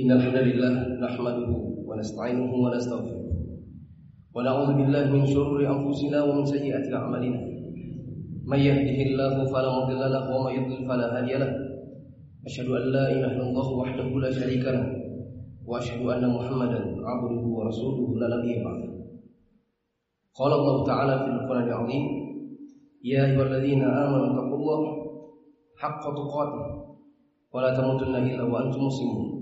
إن الحمد لله نحمده ونستعينه ونستغفره. ونعوذ بالله من شرور أنفسنا ومن سيئات أعمالنا. من يهده الله فلا مضل له ومن يضلل فلا هادي له. أشهد أن لا إله إلا الله وحده لا شريك له. وأشهد أن محمدا عبده ورسوله لا نبي بعده. قال الله تعالى في القرآن العظيم يا أيها الذين آمنوا اتقوا الله حق تقاته ولا تموتن إلا وأنتم مسلمون.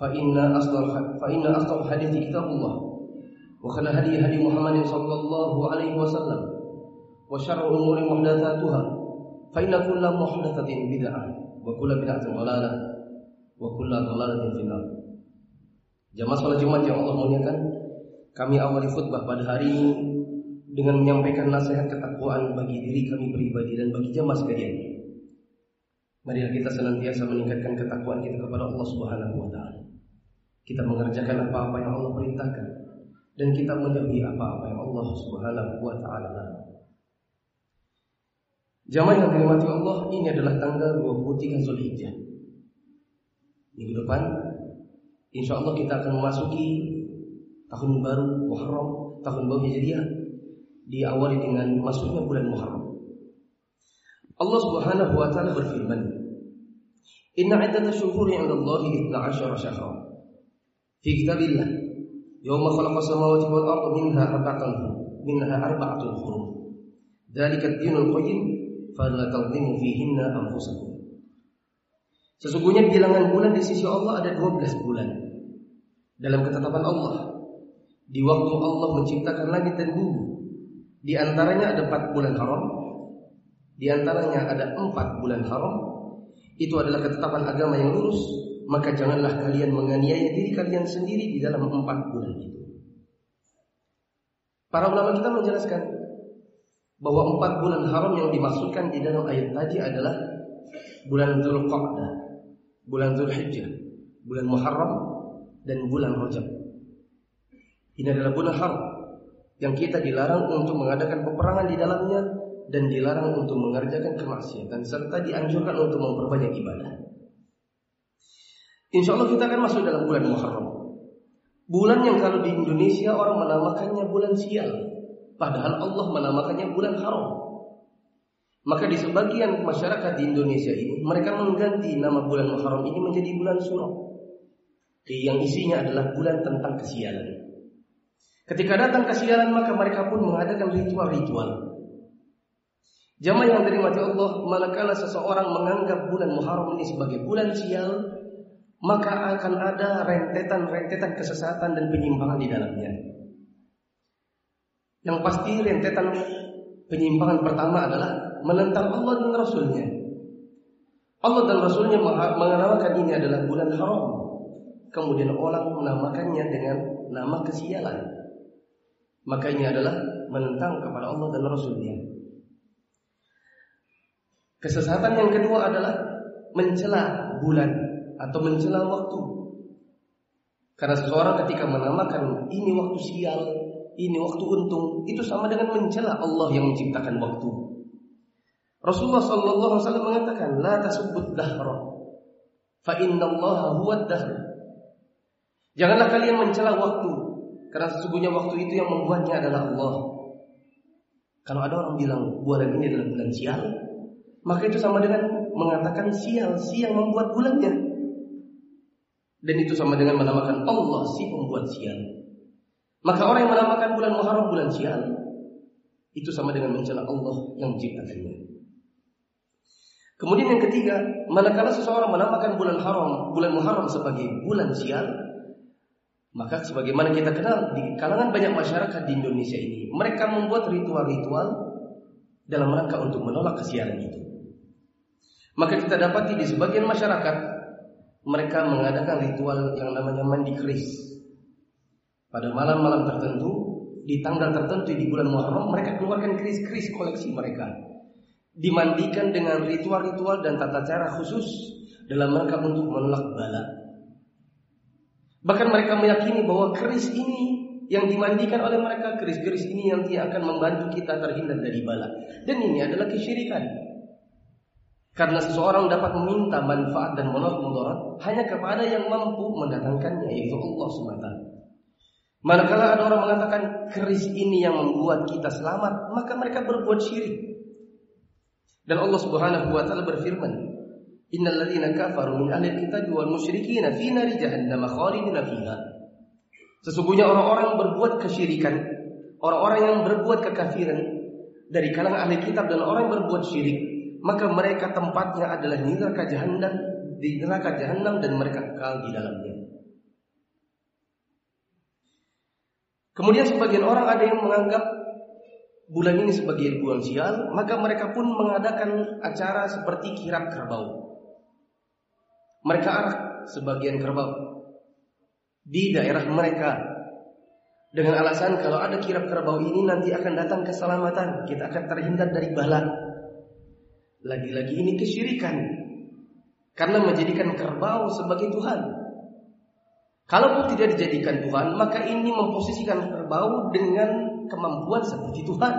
فإن أصدق فإن أصدق الحديث كتاب الله وخير هدي هدي محمد صلى الله عليه وسلم وشر الأمور محدثاتها فإن كل محدثة بدعة وكل بدعة ضلالة وكل ضلالة في النار Jamaah salat Jumat yang Allah muliakan, kami awali khutbah pada hari ini dengan menyampaikan nasihat ketakwaan bagi diri kami pribadi dan bagi jamaah sekalian. Marilah kita senantiasa meningkatkan ketakwaan kita kepada Allah Subhanahu wa taala. Kita mengerjakan apa-apa yang Allah perintahkan dan kita menjauhi apa-apa yang Allah Subhanahu wa taala. Jamaah yang dirahmati Allah, ini adalah tanggal 23 Zulhijjah. Minggu depan insya Allah kita akan memasuki tahun baru Muharram, tahun baru Hijriah diawali dengan masuknya bulan Muharram. Allah Subhanahu wa taala berfirman, "Inna 'iddatash shuhuri 'inda Allahi 12 syahran fi kitabillah yawma khalaqas samawati wal arda minha arba'atun minha arba'atun hurum. Dzalika ad-dinul qayyim fala tadhlimu fihinna anfusakum." Sesungguhnya bilangan bulan di sisi Allah ada 12 bulan. Dalam ketetapan Allah, di waktu Allah menciptakan langit dan bumi, di antaranya ada 4 bulan haram, di antaranya ada empat bulan haram. Itu adalah ketetapan agama yang lurus. Maka janganlah kalian menganiaya diri kalian sendiri di dalam empat bulan itu. Para ulama kita menjelaskan bahwa empat bulan haram yang dimaksudkan di dalam ayat tadi adalah bulan Dzulqa'dah, bulan Dzulhijjah, bulan Muharram dan bulan Rajab. Ini adalah bulan haram yang kita dilarang untuk mengadakan peperangan di dalamnya dan dilarang untuk mengerjakan kemaksiatan serta dianjurkan untuk memperbanyak ibadah. Insya Allah kita akan masuk dalam bulan Muharram. Bulan yang kalau di Indonesia orang menamakannya bulan sial, padahal Allah menamakannya bulan haram. Maka di sebagian masyarakat di Indonesia ini mereka mengganti nama bulan Muharram ini menjadi bulan Surah. Yang isinya adalah bulan tentang kesialan. Ketika datang kesialan maka mereka pun mengadakan ritual-ritual Jamaah yang dirahmati Allah, manakala seseorang menganggap bulan Muharram ini sebagai bulan sial, maka akan ada rentetan-rentetan kesesatan dan penyimpangan di dalamnya. Yang pasti rentetan penyimpangan pertama adalah menentang Allah dan Rasulnya. Allah dan Rasulnya mengenalkan ini adalah bulan haram. Kemudian orang menamakannya dengan nama kesialan. Maka ini adalah menentang kepada Allah dan Rasulnya. Kesesatan yang kedua adalah mencela bulan atau mencela waktu. Karena seseorang ketika menamakan ini waktu sial, ini waktu untung, itu sama dengan mencela Allah yang menciptakan waktu. Rasulullah sallallahu alaihi wasallam mengatakan, "La tasubbud dahra, fa innallaha huwad dahr." Janganlah kalian mencela waktu, karena sesungguhnya waktu itu yang membuatnya adalah Allah. Kalau ada orang bilang bulan ini adalah bulan sial, maka itu sama dengan mengatakan sial, si yang membuat bulannya. Dan itu sama dengan menamakan Allah si pembuat sial. Maka orang yang menamakan bulan Muharram bulan sial, itu sama dengan mencela Allah yang menciptakannya. Kemudian yang ketiga, manakala seseorang menamakan bulan haram, bulan Muharram sebagai bulan sial, maka sebagaimana kita kenal di kalangan banyak masyarakat di Indonesia ini, mereka membuat ritual-ritual dalam rangka untuk menolak kesialan itu. Maka kita dapati di sebagian masyarakat mereka mengadakan ritual yang namanya mandi keris. Pada malam-malam tertentu, di tanggal tertentu di bulan Muharram, mereka keluarkan keris-keris koleksi mereka. Dimandikan dengan ritual-ritual dan tata cara khusus dalam rangka untuk menolak bala. Bahkan mereka meyakini bahwa keris ini yang dimandikan oleh mereka keris-keris ini nanti akan membantu kita terhindar dari bala. Dan ini adalah kesyirikan. Karena seseorang dapat meminta manfaat dan menolak mudarat hanya kepada yang mampu mendatangkannya yaitu Allah SWT. Manakala ada orang mengatakan keris ini yang membuat kita selamat, maka mereka berbuat syirik. Dan Allah Subhanahu wa taala berfirman, "Innal ladzina kafaru min ahli kitab wal musyrikin fi nari jahannam khalidina fiha." Sesungguhnya orang-orang berbuat kesyirikan, orang-orang yang berbuat kekafiran dari kalangan ahli kitab dan orang yang berbuat syirik, maka mereka tempatnya adalah neraka jahanam di neraka jahanam dan mereka kekal di dalamnya. Kemudian sebagian orang ada yang menganggap bulan ini sebagai bulan sial, maka mereka pun mengadakan acara seperti kirap kerbau. Mereka arak sebagian kerbau di daerah mereka dengan alasan kalau ada kirap kerbau ini nanti akan datang keselamatan, kita akan terhindar dari bala. Lagi-lagi ini kesyirikan. Karena menjadikan kerbau sebagai Tuhan. Kalau tidak dijadikan Tuhan, maka ini memposisikan kerbau dengan kemampuan seperti Tuhan.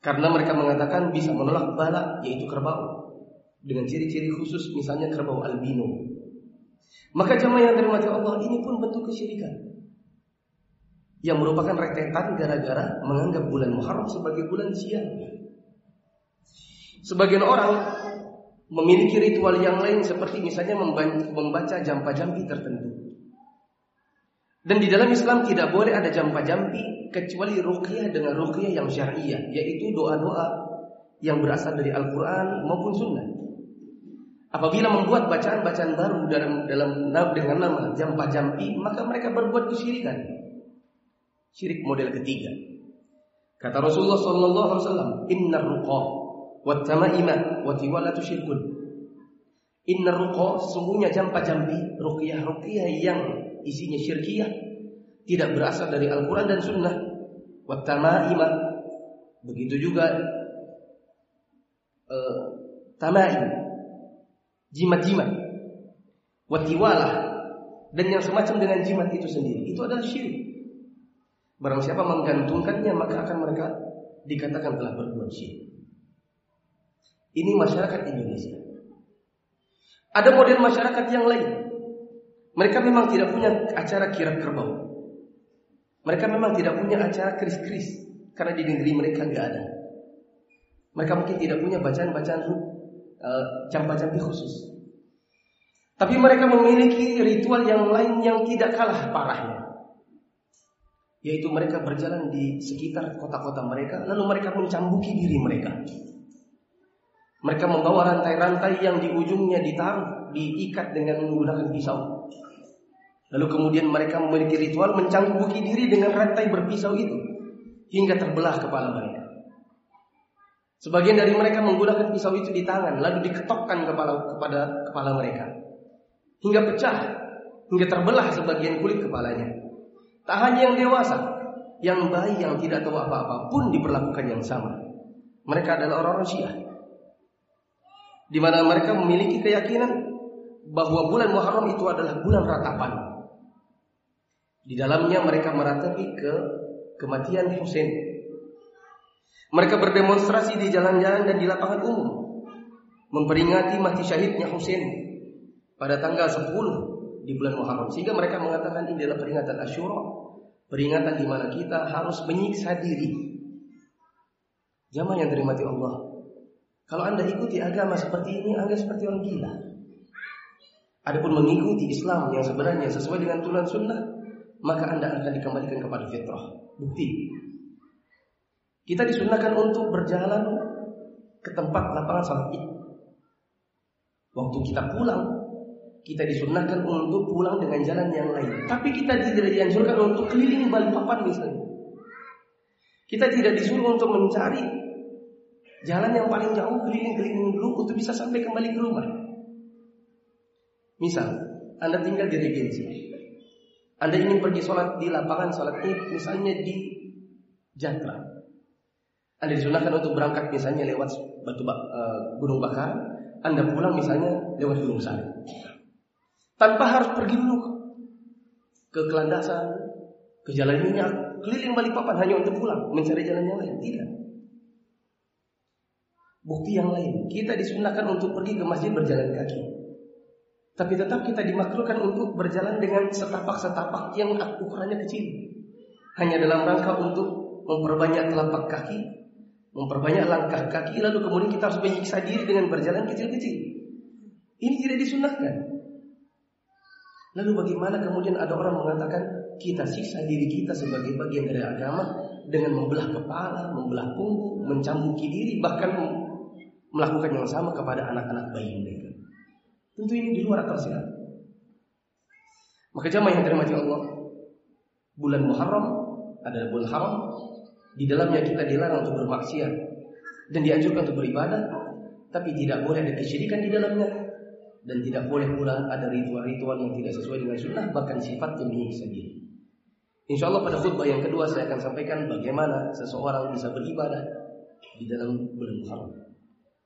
Karena mereka mengatakan bisa menolak bala, yaitu kerbau. Dengan ciri-ciri khusus, misalnya kerbau albino. Maka jemaah yang dirahmati Allah, ini pun bentuk kesyirikan. Yang merupakan rentetan gara-gara menganggap bulan Muharram sebagai bulan siang. Sebagian orang memiliki ritual yang lain seperti misalnya membaca jampa-jampi tertentu. Dan di dalam Islam tidak boleh ada jampa-jampi kecuali ruqyah dengan ruqyah yang syariah, yaitu doa-doa yang berasal dari Al-Quran maupun Sunnah. Apabila membuat bacaan-bacaan baru dalam dalam dengan nama jampa-jampi, maka mereka berbuat kesyirikan. Syirik model ketiga. Kata Rasulullah sallallahu alaihi wasallam, "Innar ruqah Wattamaima wa tiwalatu syirkun. Inna ruqa sesungguhnya jampa-jampi ruqyah-ruqyah yang isinya syirkiyah tidak berasal dari Al-Qur'an dan Sunnah. Wattamaima begitu juga uh, tamaim jimat-jimat watiwalah dan yang semacam dengan jimat itu sendiri itu adalah syirik. Barang siapa menggantungkannya maka akan mereka dikatakan telah berbuat syirik. Ini masyarakat Indonesia. Ada model masyarakat yang lain. Mereka memang tidak punya acara kirap kerbau. Mereka memang tidak punya acara keris-keris karena di negeri mereka nggak ada. Mereka mungkin tidak punya bacaan-bacaan uh, campa-campi khusus. Tapi mereka memiliki ritual yang lain yang tidak kalah parahnya. Yaitu mereka berjalan di sekitar kota-kota mereka lalu mereka mencambuki diri mereka. Mereka membawa rantai-rantai yang di ujungnya ditaruh, diikat dengan menggunakan pisau. Lalu kemudian mereka memiliki ritual mencangkuki diri dengan rantai berpisau itu hingga terbelah kepala mereka. Sebagian dari mereka menggunakan pisau itu di tangan lalu diketokkan kepala kepada kepala mereka hingga pecah, hingga terbelah sebagian kulit kepalanya. Tak hanya yang dewasa, yang bayi yang tidak tahu apa-apa pun diperlakukan yang sama. Mereka adalah orang-orang Syiah di mana mereka memiliki keyakinan bahwa bulan Muharram itu adalah bulan ratapan. Di dalamnya mereka meratapi ke kematian Husain. Mereka berdemonstrasi di jalan-jalan dan di lapangan umum memperingati mati syahidnya Husain pada tanggal 10 di bulan Muharram. Sehingga mereka mengatakan ini adalah peringatan Asyura, peringatan di mana kita harus menyiksa diri. Jamaah yang dirahmati Allah. Kalau Anda ikuti agama seperti ini, Anda seperti orang gila. Adapun mengikuti Islam yang sebenarnya sesuai dengan tulan sunnah, maka Anda akan dikembalikan kepada fitrah. Bukti. Kita disunahkan untuk berjalan ke tempat lapangan salat id. Waktu kita pulang, kita disunahkan untuk pulang dengan jalan yang lain. Tapi kita tidak dianjurkan untuk keliling Balikpapan misalnya. Kita tidak disuruh untuk mencari Jalan yang paling jauh keliling-keliling dulu untuk bisa sampai kembali ke rumah. Misal, Anda tinggal di regensi. Anda ingin pergi sholat di lapangan sholat id, misalnya di Jatra. Anda disunahkan untuk berangkat misalnya lewat batu uh, Gunung Bakar, Anda pulang misalnya lewat Gunung Sari. Tanpa harus pergi dulu ke kelandasan, ke jalan minyak, keliling balik papan hanya untuk pulang, mencari jalan yang lain. Tidak. Bukti yang lain, kita disunahkan untuk pergi ke masjid berjalan kaki. Tapi tetap kita dimakruhkan untuk berjalan dengan setapak-setapak yang ukurannya kecil. Hanya dalam rangka untuk memperbanyak telapak kaki, memperbanyak langkah kaki, lalu kemudian kita harus menyiksa diri dengan berjalan kecil-kecil. Ini tidak disunahkan. Lalu bagaimana kemudian ada orang mengatakan kita siksa diri kita sebagai bagian dari agama dengan membelah kepala, membelah punggung, mencambuki diri, bahkan melakukan yang sama kepada anak-anak bayi mereka. Tentu ini di luar akal sehat. Maka jamaah yang terima Allah, bulan Muharram adalah bulan haram. Di dalamnya kita dilarang untuk bermaksiat dan dianjurkan untuk beribadah, tapi tidak boleh ada kesyirikan di dalamnya dan tidak boleh pula ada ritual-ritual yang tidak sesuai dengan sunnah bahkan sifatnya menyiksa diri. Insya Allah pada khutbah yang kedua saya akan sampaikan bagaimana seseorang bisa beribadah di dalam bulan Muharram.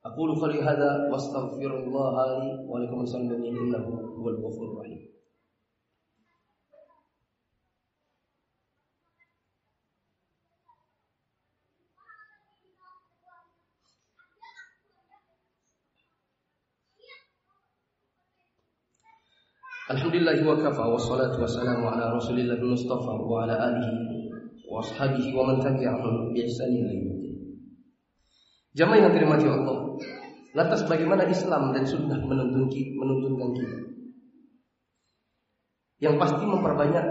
أقول قولي هذا واستغفر الله لي ولكم المسلمين إنه هو الغفور الرحيم الحمد لله وكفى والصلاة والسلام على رسول الله المصطفى وعلى آله وأصحابه ومن تبعهم بإحسان إلى يوم Jamaah yang dirahmati. Lantas bagaimana Islam dan Sunnah menuntun menuntunkan kita? Yang pasti memperbanyak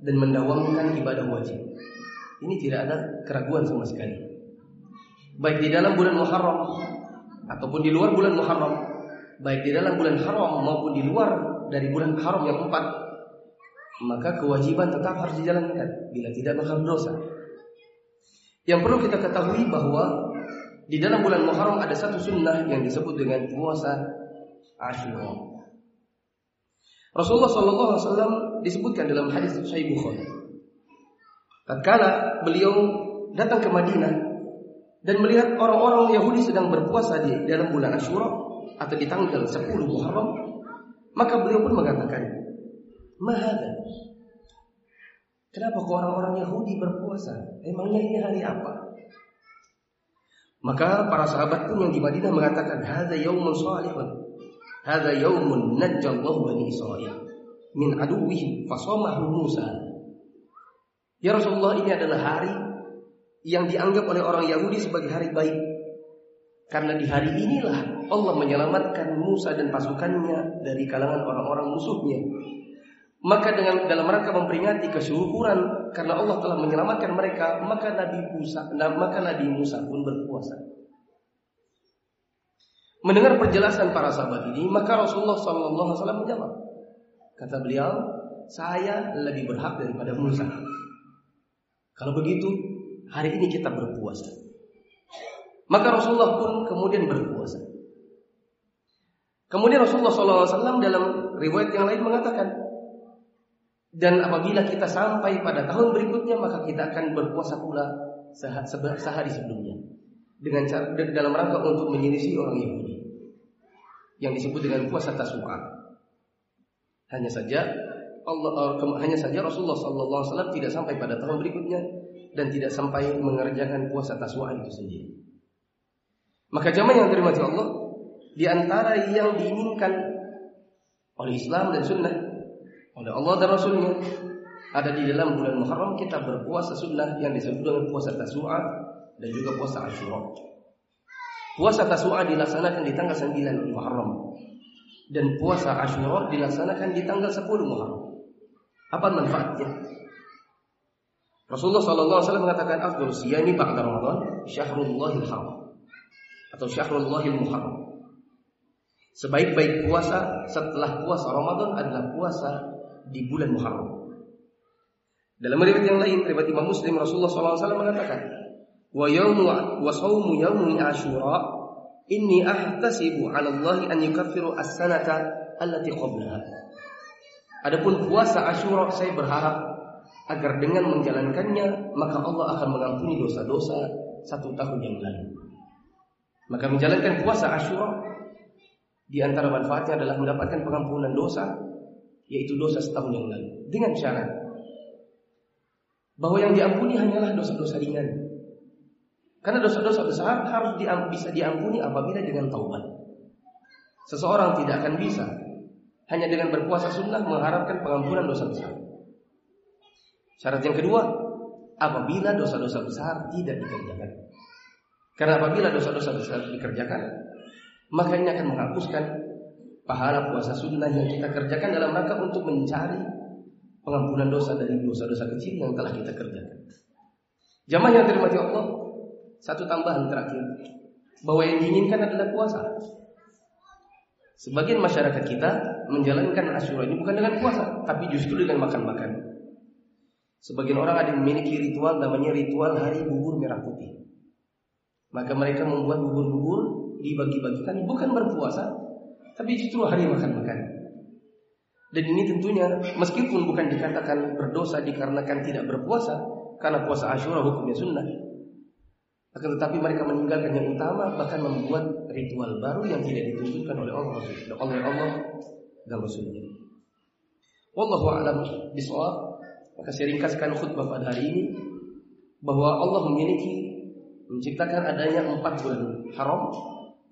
dan mendawamkan ibadah wajib. Ini tidak ada keraguan sama sekali. Baik di dalam bulan Muharram ataupun di luar bulan Muharram, baik di dalam bulan haram maupun di luar dari bulan haram yang empat, maka kewajiban tetap harus dijalankan bila tidak maka dosa. Yang perlu kita ketahui bahwa di dalam bulan Muharram ada satu sunnah yang disebut dengan puasa Ashura. Rasulullah Shallallahu Alaihi Wasallam disebutkan dalam hadis Sahih Bukhari. Tatkala beliau datang ke Madinah dan melihat orang-orang Yahudi sedang berpuasa di dalam bulan Ashura atau di tanggal 10 Muharram, maka beliau pun mengatakan, "Mahada? Kenapa kok orang-orang Yahudi berpuasa? Emangnya ini hari apa?" Maka para sahabat pun yang di Madinah mengatakan, "Hadza yaumun salihun. Hadza yaumun najjallahu bani Israil min aduwwihim fasamahu Musa." Ya Rasulullah, ini adalah hari yang dianggap oleh orang Yahudi sebagai hari baik. Karena di hari inilah Allah menyelamatkan Musa dan pasukannya dari kalangan orang-orang musuhnya. Maka dengan dalam rangka memperingati kesyukuran karena Allah telah menyelamatkan mereka, maka Nabi Musa, maka Nabi Musa pun berpuasa. Mendengar penjelasan para sahabat ini, maka Rasulullah Sallallahu Alaihi Wasallam menjawab. Kata beliau, saya lebih berhak daripada Musa. Kalau begitu, hari ini kita berpuasa. Maka Rasulullah pun kemudian berpuasa. Kemudian Rasulullah SAW dalam riwayat yang lain mengatakan, dan apabila kita sampai pada tahun berikutnya maka kita akan berpuasa pula sehari sebelumnya dengan cara dalam rangka untuk menyelisih orang Yahudi yang disebut dengan puasa Tasu'a. Hanya saja Allah eh, hanya saja Rasulullah sallallahu alaihi wasallam tidak sampai pada tahun berikutnya dan tidak sampai mengerjakan puasa Tasu'a itu sendiri. Maka jamaah yang dirahmati Allah di antara yang diinginkan oleh Islam dan Sunnah oleh Allah dan Rasulnya ada di dalam bulan Muharram kita berpuasa sunnah yang disebut dengan puasa Tasu'a dan juga puasa Ashura. Puasa Tasu'a dilaksanakan di tanggal 9 Muharram dan puasa Ashura dilaksanakan di tanggal 10 Muharram. Apa manfaatnya? Rasulullah sallallahu alaihi wasallam mengatakan afdhal siyami ba'da Ramadan syahrullahil haram atau syahrullahil muharram. Sebaik-baik puasa setelah puasa Ramadan adalah puasa di bulan Muharram. Dalam riwayat yang lain, riwayat Imam Muslim Rasulullah SAW mengatakan, "Wa yaumu wa saumu yaumi Asyura inni ahtasibu 'ala Allah an yukaffiru as-sanata allati qablaha. Adapun puasa Asyura saya berharap agar dengan menjalankannya maka Allah akan mengampuni dosa-dosa satu tahun yang lalu. Maka menjalankan puasa Asyura di antara manfaatnya adalah mendapatkan pengampunan dosa yaitu dosa setahun yang lalu dengan syarat bahwa yang diampuni hanyalah dosa-dosa ringan. Karena dosa-dosa besar harus bisa diampuni apabila dengan taubat. Seseorang tidak akan bisa hanya dengan berpuasa sunnah mengharapkan pengampunan dosa besar. Syarat yang kedua, apabila dosa-dosa besar tidak dikerjakan. Karena apabila dosa-dosa besar dikerjakan, maka ini akan menghapuskan pahala puasa sunnah yang kita kerjakan dalam rangka untuk mencari pengampunan dosa dari dosa-dosa kecil yang telah kita kerjakan. Jamaah yang dirahmati Allah, satu tambahan terakhir bahwa yang diinginkan adalah puasa. Sebagian masyarakat kita menjalankan Asyura ini bukan dengan puasa, tapi justru dengan makan-makan. Sebagian orang ada memiliki ritual namanya ritual hari bubur merah putih. Maka mereka membuat bubur-bubur dibagi-bagikan bukan berpuasa, tapi justru hari makan-makan. Dan ini tentunya meskipun bukan dikatakan berdosa dikarenakan tidak berpuasa, karena puasa Asyura hukumnya sunnah, akan tetapi mereka meninggalkan yang utama bahkan membuat ritual baru yang tidak ditunjukkan oleh Allah oleh Allah dan Rasulnya. Wallahu a'lam bishawab. Maka saya ringkaskan khutbah pada hari ini bahwa Allah memiliki menciptakan adanya empat bulan haram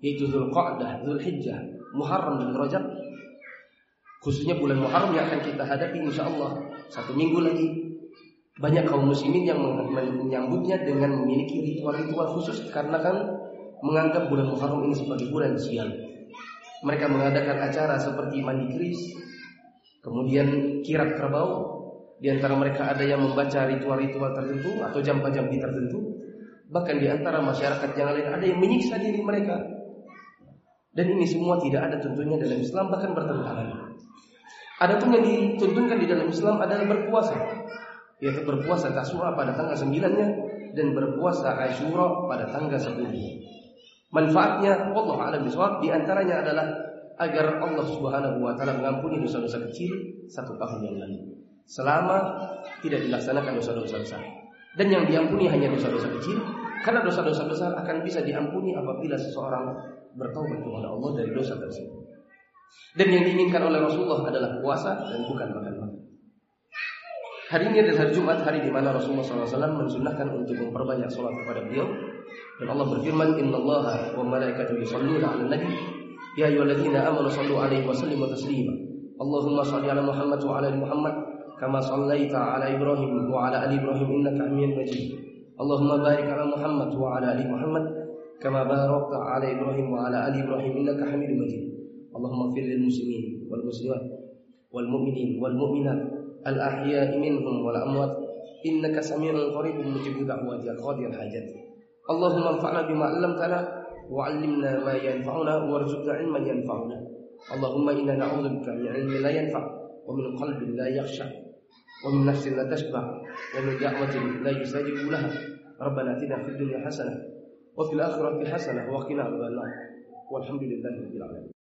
yaitu Dzulqa'dah, Dzulhijjah, Muharram dan Rajab. Khususnya bulan Muharram yang akan kita hadapi insya Allah satu minggu lagi banyak kaum muslimin yang menyambutnya dengan memiliki ritual-ritual khusus karena kan menganggap bulan Muharram ini sebagai bulan sial. Mereka mengadakan acara seperti mandi keris, kemudian kirap kerbau. Di antara mereka ada yang membaca ritual-ritual tertentu atau jampa-jampi tertentu. Bahkan di antara masyarakat yang lain ada yang menyiksa diri mereka. Dan ini semua tidak ada tentunya dalam Islam bahkan bertentangan. Adapun yang dituntunkan di dalam Islam adalah berpuasa yaitu berpuasa Tasura pada tanggal 9-nya dan berpuasa Asyura pada tanggal 10. Manfaatnya Allah alam bisawab di antaranya adalah agar Allah Subhanahu wa taala mengampuni dosa-dosa kecil satu tahun yang lalu. Selama tidak dilaksanakan dosa-dosa besar. Dan yang diampuni hanya dosa-dosa kecil karena dosa-dosa besar akan bisa diampuni apabila seseorang bertobat kepada Allah dari dosa tersebut. Dan yang diinginkan oleh Rasulullah adalah puasa dan bukan makan-makan. Hari ini adalah hari Jumat, hari di mana Rasulullah SAW mensunahkan untuk memperbanyak sholat kepada beliau. Dan Allah berfirman, Inna Allah wa malaikatu yusalluna ala nabi. Ya ayyuhalladzina amanu sallu alaihi wa sallimu taslima. Allahumma salli ala Muhammad wa ala Muhammad. Kama sallaita ala Ibrahim wa ala ali Ibrahim innaka hamidun majid. اللهم بارك على محمد وعلى آل محمد كما باركت على إبراهيم وعلى آل إبراهيم إنك حميد مجيد. اللهم اغفر للمسلمين والمسلمات والمؤمنين والمؤمنات الأحياء منهم والأموات إنك سميع قريب مجيب دعوات قاضي الحاجات. اللهم انفعنا بما علمتنا وعلمنا ما ينفعنا وارزقنا علما ينفعنا. اللهم إنا نعوذ بك من علم لا ينفع ومن قلب لا يخشع ومن نفس لا تشبع ومن دعوة لا يستجيب لها. ربنا اتنا في الدنيا حسنة وفي الآخرة حسنة وقنا عذاب النار. والحمد لله رب العالمين.